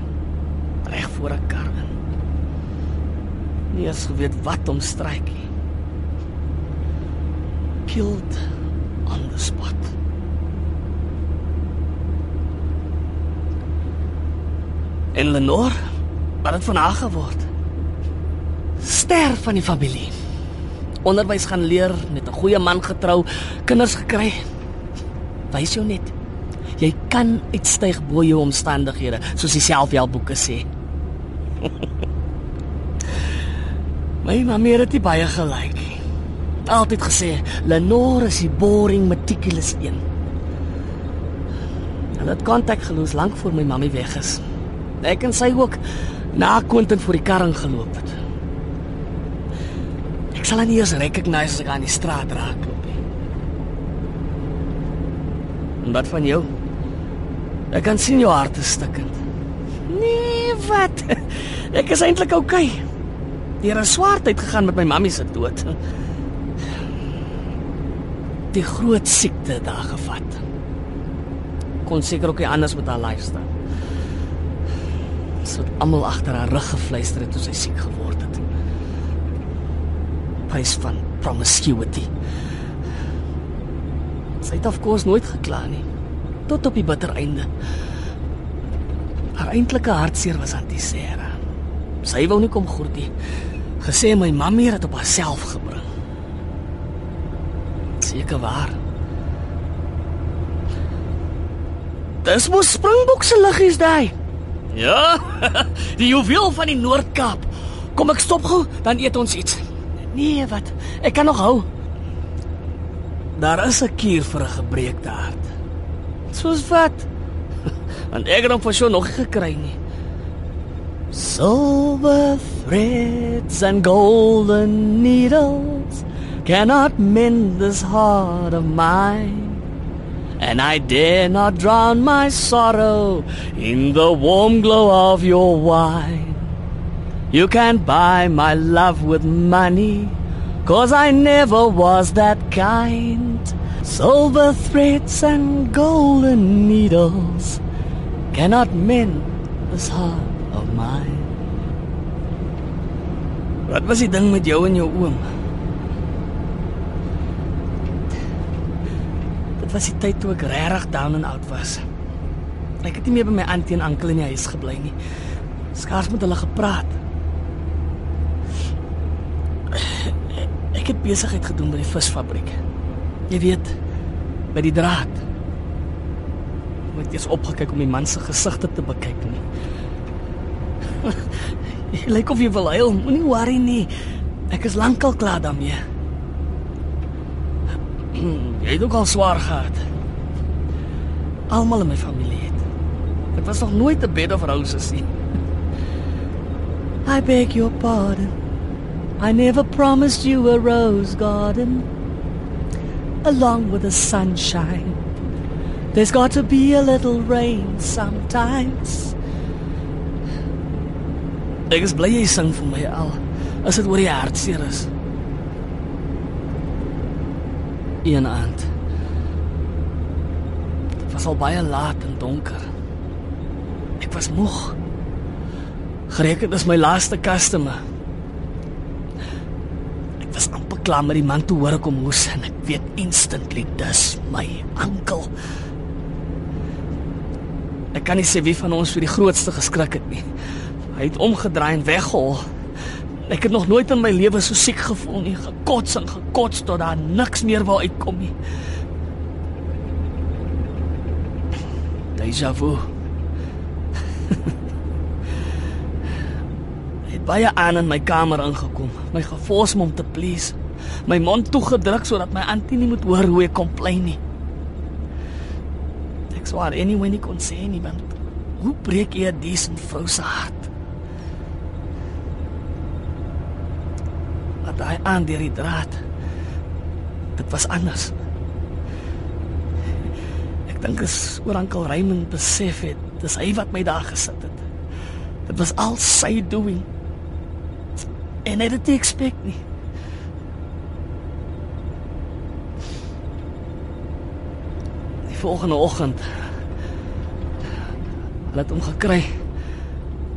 Speaker 2: Reg voor 'n kar in. Nie eens geweet wat om stryk nie. Killed on the spot. En Lenore, wat het van haar geword? Ster van die familie. Onderwys gaan leer, met 'n goeie man getrou, kinders gekry. Wys jou net. Jy kan uitstyg bo jou omstandighede, soos die selfhelpboeke sê. My mamma het dit baie gelyk. Altyd gesê, Lenore is die boring meticulous een. Hulle het kontak geloos lank voor my mamma weg is. Ek en sy ook na Quentin voor die karring geloop het. Ek sal nie eens recognize as ek aan die straat raakloop nie. En wat van jou? Ek kan sien jou hart is stikkend. Nee, wat? Ek is eintlik oukei. Okay. Deur 'n swaar tyd gegaan met my mammie se dood. Die groot siekte daar gevat. Kon seker ook nie anders met haar lifestyle. So het almal agter haar rug gefluister het toe sy siek geword het. Prys van promiscuity. Sy het of course nooit gekla nie tot op die bitter einde. Haar eintlike hartseer was antisera. Sy wou nie kom groet nie. Gesê my mammie het op haarself gebring. Seker waar. Dis mos Springbok se liggies daai. Ja, die juweel van die Noord-Kaap. Kom ek stop gou, dan eet ons iets. Nee, wat? Ek kan nog hou. Daar is 'n kuur vir 'n gebreekte hart. Soos wat? Want ek het hom vir so nog gekry nie. Silver threads and golden needles cannot mend this heart of mine. And I dare not drown my sorrow in the warm glow of your wine. You can't buy my love with money, cause I never was that kind. Silver threads and golden needles cannot mend this heart of mine. Wat was die ding met jou en jou oom? Dit was die tyd toe ek regtig down and out was. Ek het nie meer by my auntie en oom in die huis gebly nie. Skaars met hulle gepraat. Ek het besigheid gedoen by die visfabriek. Jy weet, by die draad. Moet jy eens opgekyk om die man se gesigte te bekyk nie. Jy lyk of jy wil huil. Moenie worry nie. Ek is lankal klaar daarmee. Jy het ook al swaar gehad. Almal in my familie het. Dit was nog nooit 'n bed of roses nie. I beg your pardon. I never promised you a rose garden along with the sunshine. There's got to be a little rain sometimes. Ek is bly jy sing vir my al. As dit oor die hartseer is. Een aand. Dit was al baie laat en donker. Ek was moeg. Gereken dis my laaste customer. Klaar met die man toe hoor ek hom hoes en ek weet instantly dis my oom. Ek kan nie sê wie van ons vir die grootste geskrik het nie. Hy het omgedraai en weggehol. Ek het nog nooit in my lewe so siek gevoel nie, gekots en gekots tot daar niks meer wou uitkom nie. Deja vu. Hy het baie aan in my kamer ingekom, my gefors om hom te please. My mond toegedruk sodat my antie nie moet hoor hoe ek komplain nie. Ek swaar anyway nie kon sê nie want hoe breek jy 'n decent vrou se hart? Wat hy aan deur die draad. Dit was anders. Ek dink is oor Ankel Raymond besef het, dis hy wat my daar gesit het. Dit was al sy doing. En hy het dit nie expect nie. Volgende oggend hulle het hom gekry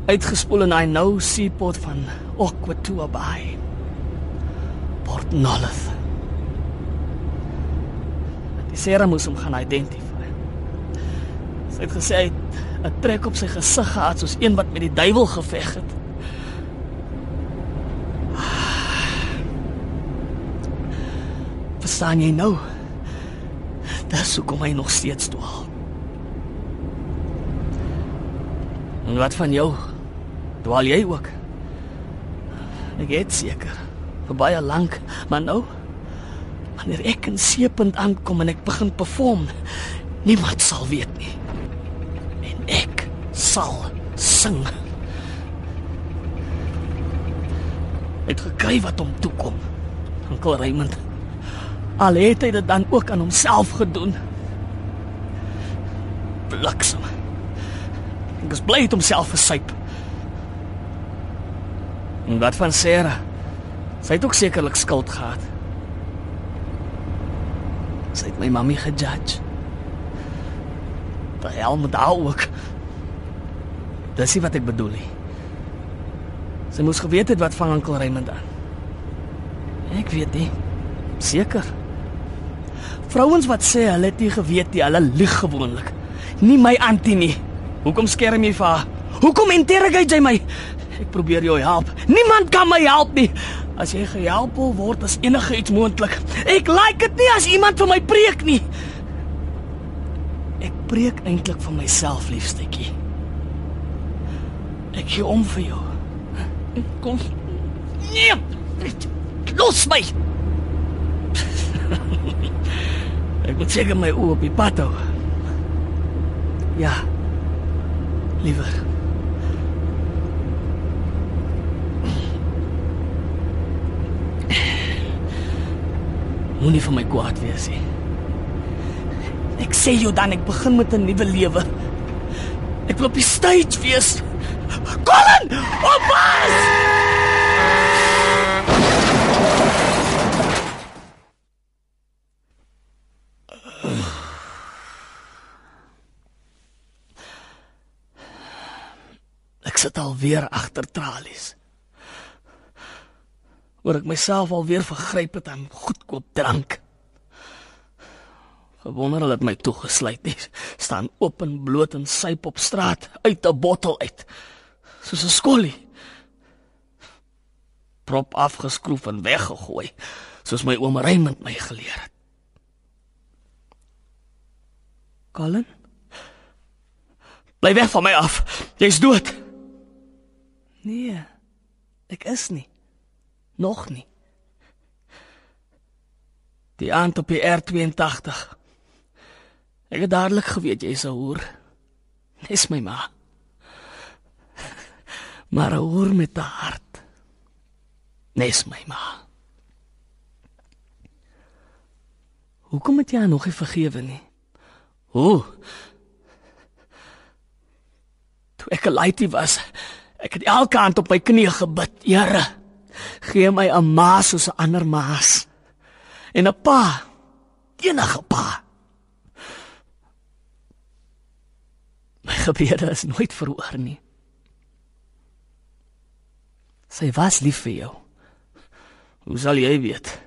Speaker 2: uitgespoel in hy nou seaport van Aquatua Bay. Port Nolloth. Die Sarah moes hom gaan identify. Sy het gesê hy het 'n trek op sy gesig gehad soos een wat met die duiwel geveg het. Verstaan jy nou? Dis hoekom hy nog steeds dwaal. En wat van jou? Dwaal jy ook? Ek het seker vir baie lank, maar nou wanneer ek in seepunt aankom en ek begin perform, niemand sal weet nie. En ek sal sing. Ek het gekry wat hom toe kom. Onkel Raymond. Al het hy dit dan ook aan homself gedoen. Bliksem. Ek is bly het homself versuip. En wat van Sarah? Sy het ook sekerlik skuld gehad. Sy het my mami gejudge. Daai hel met haar ook. Dis nie wat ek bedoel nie. Sy moes geweet het wat van oom Raymond aan. Ek weet nie. Seker. Vrouens wat sê hulle het nie geweet nie, hulle lieg gewoonlik. Nie my antie nie. Hoekom skerm jy vir haar? Hoekom interrogate jy my? Ek probeer jou help. Niemand kan my help nie. As jy gehelp word, is enige iets moontlik. Ek like dit nie as iemand vir my preek nie. Ek preek eintlik vir myself, liefstetjie. Ek gee om vir jou. Kom. Nee. Los my. Ek moet seker my oë op die pad hou. Ja. Liewer. Moenie vir my kwaad wees nie. Ek sê jou dan ek begin met 'n nuwe lewe. Ek wil op die stage wees. Colin! Oppas! Ek sit alweer agter tralies. Oor ek myself alweer vergryp het aan goedkoop drank. Gewonder hulle het my toegesluit nie. Staan oop en bloot en syp op straat uit 'n bottel uit. Soos 'n skollie. Prop afgeskroef en weggegooi, soos my oom Raymond my geleer het. Colin? Bly weg van my af. Jy's dood. Nee. Ek is nie. Nog nie. Die aand op die R82. Ek het dadelik geweet jy's 'n hoer. Dis my ma. Maar 'n hoer met 'n hart. Dis my ma. Hoekom het jy haar nog nie vergewe nie? Hoe? Toe ek 'n laaitie was, ek het elke aand op my knieë gebid, Here, gee my 'n ma soos 'n ander ma's. En 'n pa, enige pa. My gebede is nooit verhoor nie. Sy was lief vir jou. Hoe sal jy weet?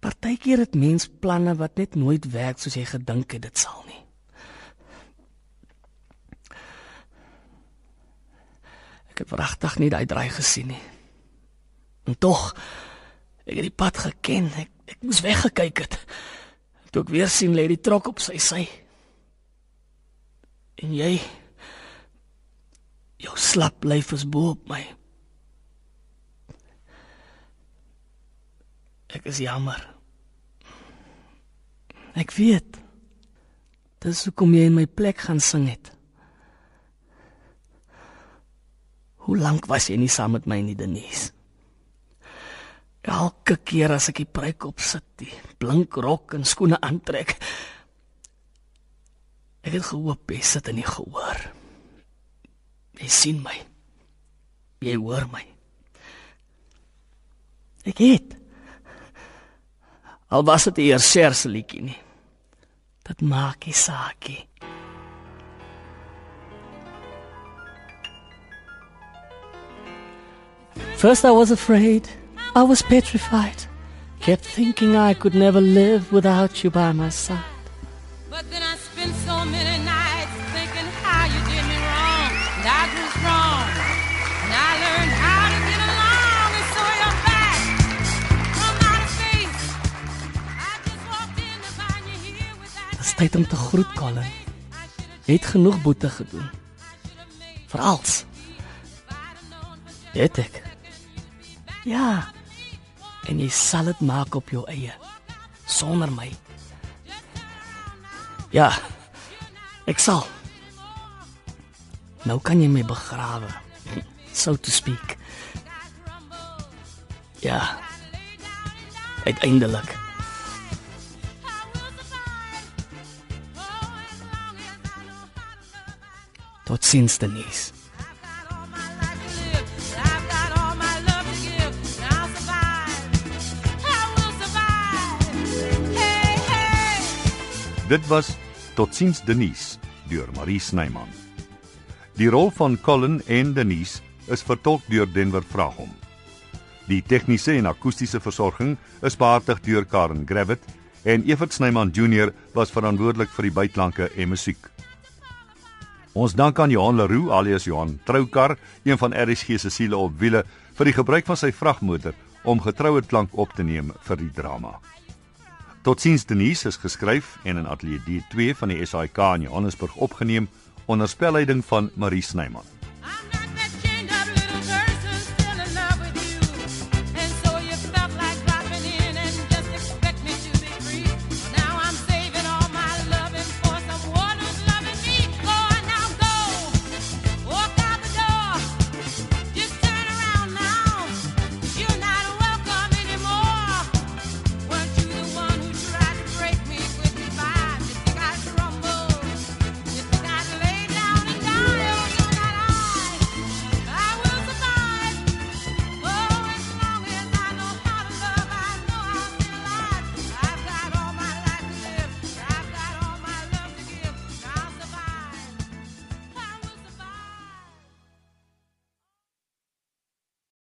Speaker 2: Partykeer het mens planne wat net nooit werk soos jy gedink het dit sal nie. Ek het wragtig nie daai draai gesien nie. En tog ek het die pad geken. Ek ek moes weggekyk het. Toe ek weer sien lê die trok op sy sy. En jy jou slap lyf is bo op my. Ek is jammer. Ek weet. Dis hoekom jy in my plek gaan sing het. Hoe lank was jy nie saam met my nie, Denise? Elke keer as ek die pryk op sit, die blink rok en skoene aantrek, ek het gehoop jy sit in die gehoor. Jy sien my. Jy hoor my. Ek het. Al was dit eers serse liedjie nie. Dit maak nie saak nie. First I was afraid, I was petrified, kept thinking I could never live without you by my side.
Speaker 6: But then I spent so many nights thinking how you did me wrong, and I grew strong, and I learned how to get along, and so you're back out of space. I just walked in to find you here without. Het is
Speaker 2: tijd
Speaker 6: om te groet, Colin. Het genoeg boete gedoen. Voor alles. Ja. En jy sal dit maak op jou eie sonder my. Ja. Ek sal. Nou kan jy my begrawe. So to speak. Ja. Uiteindelik. Tot sins Denise.
Speaker 3: Dit was Totsiens Denise deur Marie Snyman. Die rol van Colin en Denise is vertolk deur Denver Vragom. Die tegniese en akoestiese versorging is behartig deur Karen Gravett en Evert Snyman Junior was verantwoordelik vir die bytklanke en musiek. Ons dank aan Johan Leroux alias Johan Troukar, een van RSG se siele op wiele, vir die gebruik van sy vragmotor om getroue klank op te neem vir die drama. Totsiens Denise is geskryf en in Ateljee D2 van die SAIK in Johannesburg opgeneem onder spelleiding van Marie Snyman.